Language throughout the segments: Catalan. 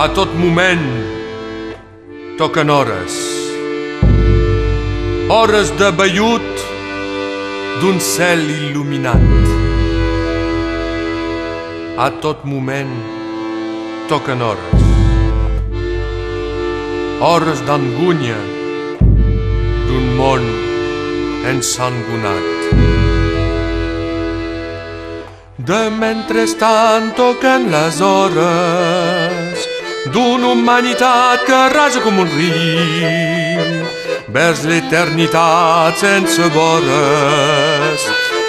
A tot moment toquen hores. Hores de vellut d'un cel il·luminat. A tot moment toquen hores. Hores d'angunya d'un món ensangonat. De mentrestant toquen les hores d'una humanitat que rasa com un riu vers l'eternitat sense vores,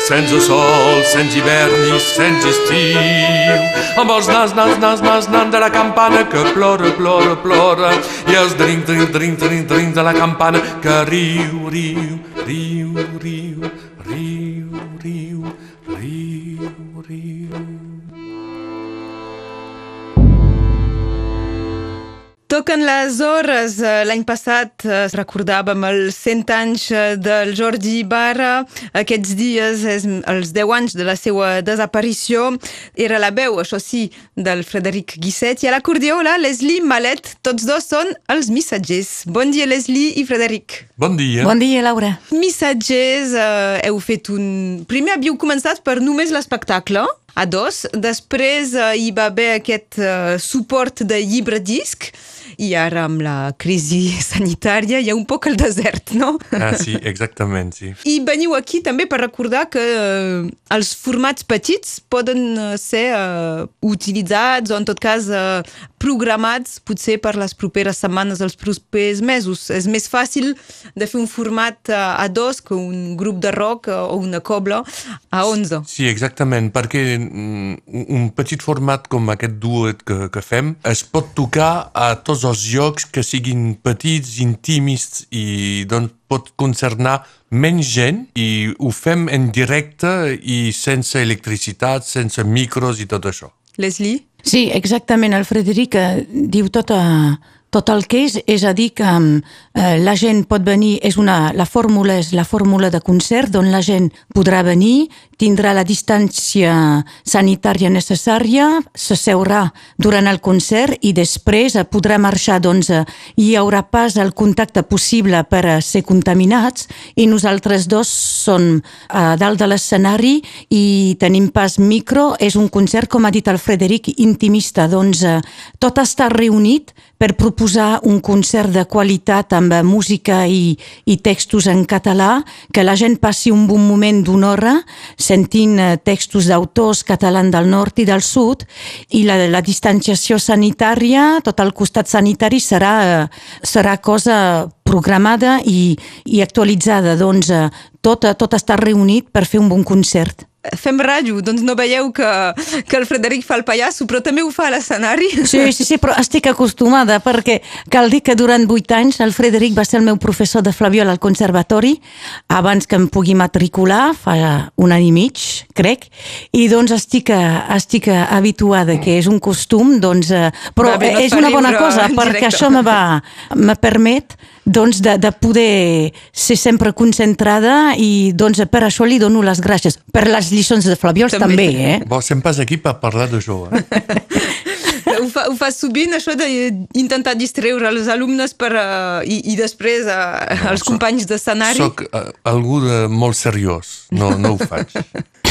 sense sol, sense hivern ni sense estiu, amb els nas, nas, nas, nas, nan de la campana que plora, plora, plora, i els drink, drink, drink, drink, drink de la campana que riu, riu, riu, riu, Toquen les hores. Eh, L'any passat eh, recordàvem els 100 anys eh, del Jordi Barra. Aquests dies, és els 10 anys de la seva desaparició. Era la veu, això sí, del Frederic Guisset. I a l'acordió, la Leslie Malet. Tots dos són els missatgers. Bon dia, Leslie i Frederic. Bon dia. Bon dia, Laura. Missatgers, eh, heu fet un... Primer havíeu començat per només l'espectacle, a dos. Després eh, hi va haver aquest eh, suport de llibre-disc i ara amb la crisi sanitària hi ha un poc el desert, no? Ah, sí, exactament, sí. I veniu aquí també per recordar que eh, els formats petits poden eh, ser eh, utilitzats o en tot cas eh, programats potser per les properes setmanes, els propers mesos. És més fàcil de fer un format eh, a dos que un grup de rock eh, o una cobla a 11. Sí, exactament, perquè mm, un petit format com aquest duet que, que fem es pot tocar a tots els llocs que siguin petits, intimis i doncs pot concernar menys gent i ho fem en directe i sense electricitat, sense micros i tot això. Leslie? Sí, exactament. El Frederic eh, diu tot, eh, tot el que és, és a dir que eh, la gent pot venir, és una, la fórmula és la fórmula de concert on la gent podrà venir, tindrà la distància sanitària necessària, s'asseurà durant el concert i després eh, podrà marxar, doncs eh, hi haurà pas el contacte possible per a ser contaminats i nosaltres dos som a dalt de l'escenari i tenim pas micro, és un concert, com ha dit el Frederic, intimista, doncs eh, tot està reunit per proposar un concert de qualitat amb música i, i textos en català, que la gent passi un bon moment d'una hora sentint eh, textos d'autors catalans del nord i del sud i la, la distanciació sanitària, tot el costat sanitari serà, eh, serà cosa programada i, i actualitzada. Doncs eh, tot, tot està reunit per fer un bon concert. Fem ràdio, doncs no veieu que, que el Frederic fa el pallasso, però també ho fa a l'escenari? Sí, sí, sí, però estic acostumada perquè cal dir que durant vuit anys el Frederic va ser el meu professor de flaviola al conservatori abans que em pugui matricular, fa un any i mig, crec, i doncs estic, estic habituada, que és un costum, doncs, eh, però Va bé, no és una bona cosa perquè això me, va, me permet doncs, de, de poder ser sempre concentrada i doncs, per això li dono les gràcies. Per les lliçons de flaviols També. també, eh? Bon, sem pas aquí per parlar d'això. Eh? ho, fa, ho fa sovint, això d'intentar distreure els alumnes per, uh, i, i després uh, els soc- companys d'escenari. Soc uh, algú de molt seriós, no, no ho faig.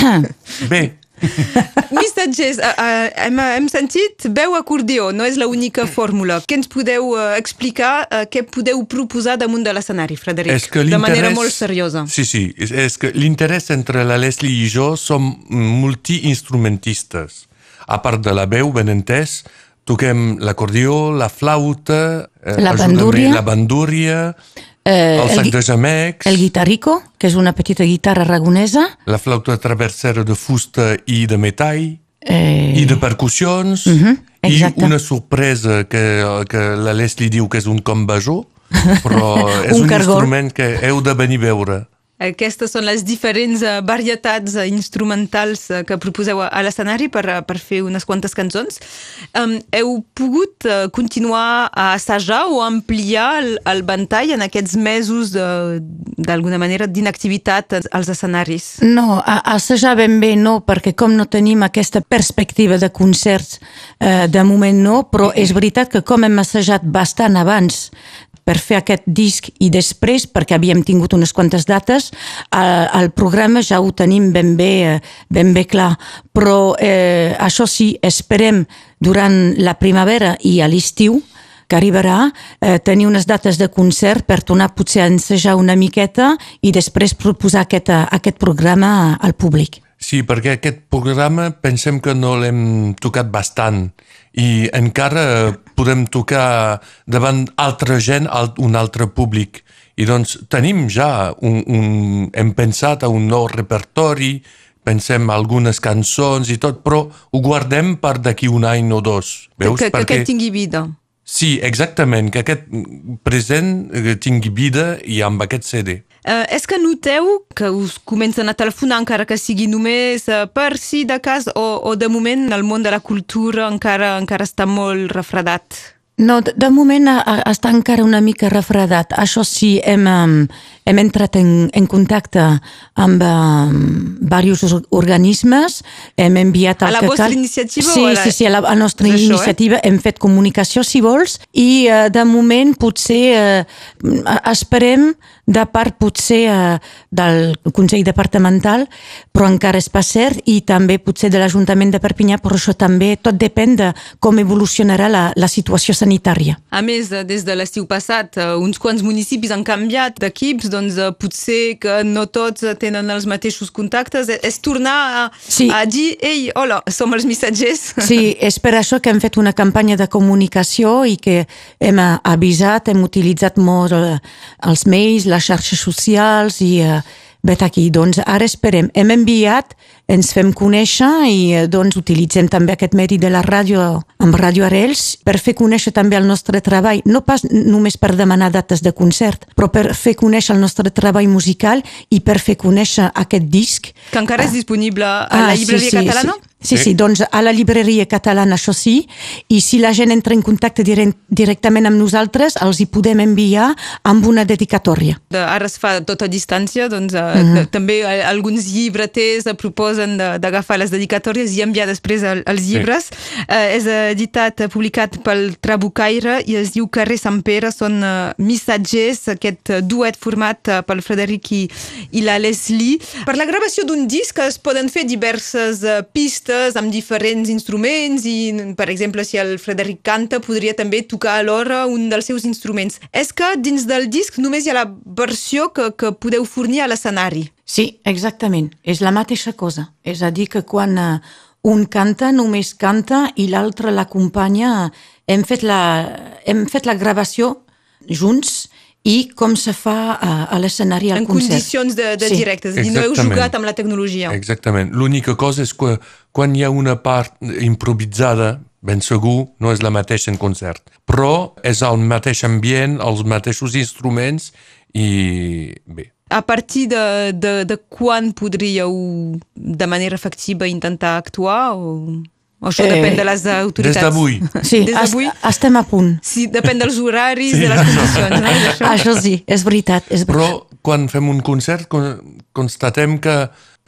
Bé, Missatgers, uh, uh, hem, hem sentit veu acordió, no és l'única fórmula. Què ens podeu uh, explicar, uh, què podeu proposar damunt de l'escenari, Frederic? és que de manera molt seriosa. Sí, sí, és, és que l'interès entre la Leslie i jo som multiinstrumentistes. A part de la veu, ben entès, toquem l'acordió, la flauta... Eh, La ajuda'm, bandúrria. La bandúria, Eh, el el sac gui- de gemecs, El guitarrico, que és una petita guitarra aragonesa, la flauta traversera de fusta i de metall, eh, i de percussions, i exacte. una sorpresa que, que la Leslie diu que és un combajó, però és Un un, cargol. instrument que heu de venir a veure. Aquestes són les diferents uh, varietats uh, instrumentals uh, que proposeu a, l'escenari per, per fer unes quantes cançons. Heu pogut continuar a assajar o ampliar el, el ventall en aquests mesos d'alguna manera d'inactivitat als escenaris? No, a, assajar ben bé no, perquè com no tenim aquesta perspectiva de concerts, eh, de moment no, però és veritat que com hem assajat bastant abans per fer aquest disc i després, perquè havíem tingut unes quantes dates, el, el programa ja ho tenim ben bé, eh, ben bé clar. Però eh, això sí, esperem durant la primavera i a l'estiu que arribarà, eh, tenir unes dates de concert per tornar potser a ensejar una miqueta i després proposar aquest, aquest programa al públic. Sí, perquè aquest programa pensem que no l'hem tocat bastant i encara podem tocar davant altra gent, un altre públic. I doncs tenim ja un, un, hem pensat a un nou repertori, pensem algunes cançons i tot, però ho guardem per d'aquí un any o dos. Veus? Que, que, Perquè... que tingui vida. Sí, exactament, que aquest present eh, tingui vida i amb aquest CD. Uh, és que noteu que us comencen a telefonar encara que sigui només uh, per si de cas o, o de moment el món de la cultura encara encara està molt refredat? No, de, moment està encara una mica refredat. Això sí, hem, hem entrat en, en contacte amb um, diversos organismes, hem enviat... El a la vostra cal... iniciativa? Sí, la... sí, sí, a la, a nostra això, iniciativa eh? hem fet comunicació, si vols, i uh, de moment potser uh, esperem de part potser eh, del Consell Departamental, però encara és pas cert, i també potser de l'Ajuntament de Perpinyà, però això també tot depèn de com evolucionarà la, la situació sanitària. A més, eh, des de l'estiu passat, eh, uns quants municipis han canviat d'equips, doncs eh, potser que no tots tenen els mateixos contactes. És tornar a, sí. a dir, ei, hola, som els missatgers. Sí, és per això que hem fet una campanya de comunicació i que hem avisat, hem utilitzat molt els mails, les xarxes socials i eh, vet aquí. Doncs ara esperem. Hem enviat, ens fem conèixer i eh, doncs utilitzem també aquest medi de la ràdio amb Ràdio Arels per fer conèixer també el nostre treball, no pas només per demanar dates de concert, però per fer conèixer el nostre treball musical i per fer conèixer aquest disc. Que encara és disponible a ah, la llibreria sí, sí, catalana? Sí. Sí, sí, doncs a la llibreria catalana això sí, i si la gent entra en contacte directament amb nosaltres, els hi podem enviar amb una dedicatòria. Ara es fa tot a distància, doncs uh mhm. -huh. també alguns llibreters proposen d'agafar les dedicatòries i enviar després els llibres. Sí. Uh, és editat, publicat pel Trabucaire i es diu Carrer Sant Pere, són uh, missatgers, aquest duet format uh, pel Frederic i, i la Leslie. Per la gravació d'un disc es poden fer diverses uh, pistes amb diferents instruments i, per exemple, si el Frederic canta, podria també tocar alhora un dels seus instruments. És que dins del disc només hi ha la versió que, que podeu fornir a l'escenari. Sí, exactament. És la mateixa cosa. És a dir, que quan uh, un canta, només canta i l'altre l'acompanya. Hem, fet la, hem fet la gravació junts i com se fa a, a l'escenari al en concert. En condicions de, de sí. directe, és a dir, no heu jugat amb la tecnologia. Exactament. L'única cosa és que quan hi ha una part improvisada, ben segur, no és la mateixa en concert. Però és el mateix ambient, els mateixos instruments i bé. A partir de, de, de quan podríeu de manera efectiva intentar actuar? O... O això eh, depèn de les autoritats? Des d'avui. Sí, des d'avui. estem a punt. Sí, depèn dels horaris, sí, de les condicions. No? Això. això sí, és veritat, és veritat. Però quan fem un concert constatem que,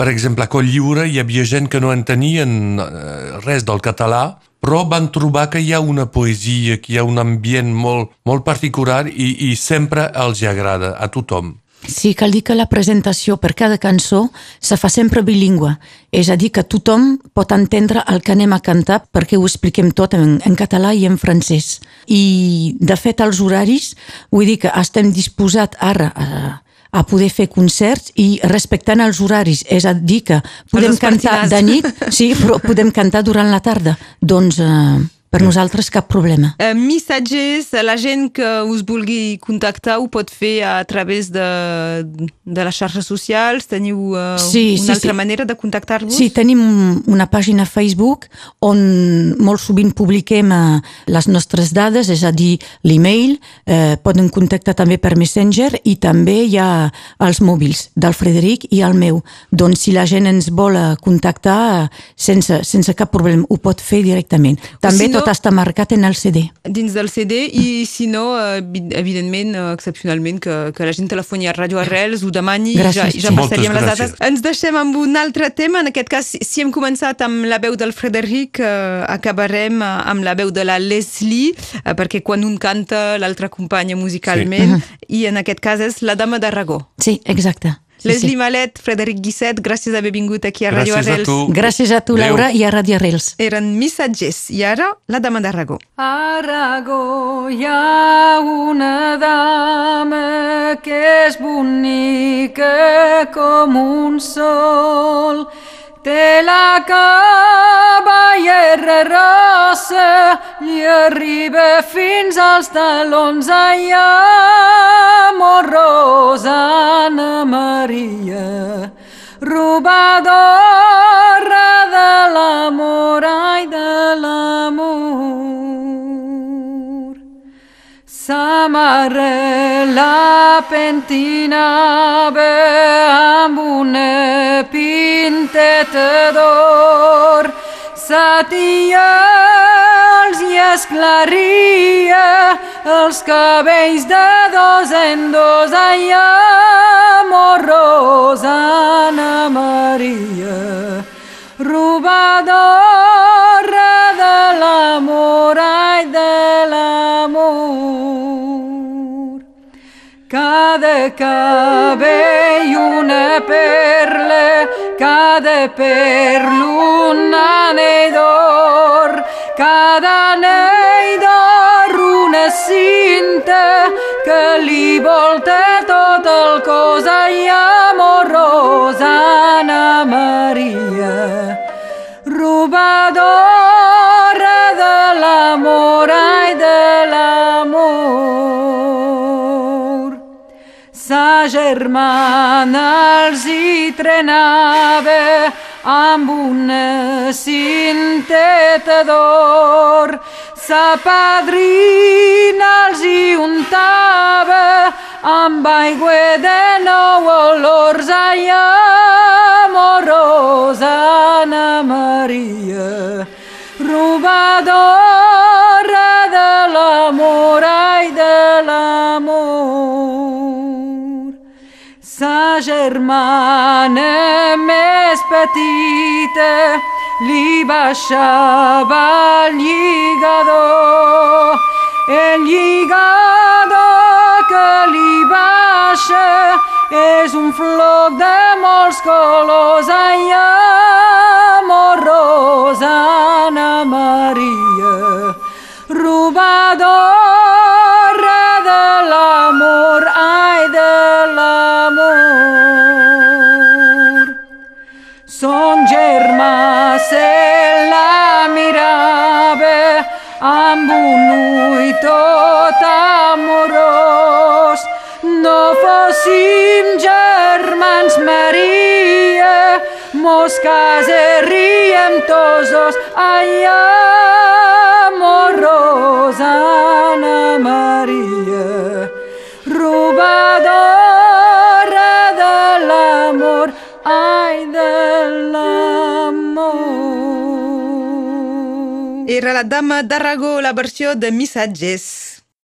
per exemple, a Coll Lliure hi havia gent que no entenien eh, res del català, però van trobar que hi ha una poesia, que hi ha un ambient molt, molt particular i, i sempre els agrada, a tothom. Sí, cal dir que la presentació per cada cançó se fa sempre bilingüe, és a dir, que tothom pot entendre el que anem a cantar perquè ho expliquem tot en, en català i en francès. I, de fet, els horaris, vull dir que estem disposats ara a, a poder fer concerts i respectant els horaris, és a dir que podem cantar de nit, sí, però podem cantar durant la tarda. Doncs... Eh, per nosaltres cap problema. Uh, missatges, la gent que us vulgui contactar ho pot fer a través de, de les xarxes socials? Teniu uh, Sí, una sí, altra sí. manera de contactar-vos? Sí, tenim una pàgina Facebook on molt sovint publiquem eh, les nostres dades, és a dir, l'email, eh, poden contactar també per Messenger i també hi ha els mòbils del Frederic i el meu. Doncs si la gent ens vol eh, contactar eh, sense, sense cap problema, ho pot fer directament. També si no- tot està marcat en el CD. dins del CD i si no, eh, evi- evidentment, eh, excepcionalment, que, que la gent telefoni a Radio Arrels, ho demani, Gràcies, ja, ja sí. passaríem les dates. Ens deixem amb un altre tema, en aquest cas, si- hem començat amb la veu del Frederic, eh, acabarem eh, amb la veu de la Leslie, eh, perquè quan un canta, l'altre acompanya musicalment, i en aquest cas és la dama d'Aragó. Sí, exacte. Sí, Leslie sí. Malet, Frederic Guisset, gràcies d'haver vingut aquí a Radio Gràcies a Arrels. tu. Gràcies a tu, Adéu. Laura, i a Radio Arrels. Eren missatgers, i ara la dama d'Aragó. Aragó hi ha una dama que és bonica com un sol. Té la cabellera rossa i arriba fins als talons. Ai, amor, Anna Maria, robadora de l'amor, ai, de l'amor. Sa mare la pentinava amb una pinteta d'or. Sa tia els hi esclaria els cabells de dos en dos. Ai, amor, Rosana Maria, robadora de l'amor, ai, de l'amor. Cada cabell una perla, cada perla un anell d'or, cada anell d'or una cinta que li volta tot el cos. Ai, amor, Rosana Maria, robadora de l'amor, ai, de l'amor. Sa germana els hi trenava amb una cinteta d'or. Sa padrina els hi untava amb aigua de nou olors. Ai, amor, Rosana Maria, robadora de l'amor, ai, de l'amor. Sa germana més petita li baixava el lligador. El lligador que li baixa és un floc de molts colors. Ai, amor, tot amorós. No fóssim germans Maria, mos casaríem tots dos. Ai, amor, Rosana Maria, robadora Era la dama d'Aragó, la versió de missatges.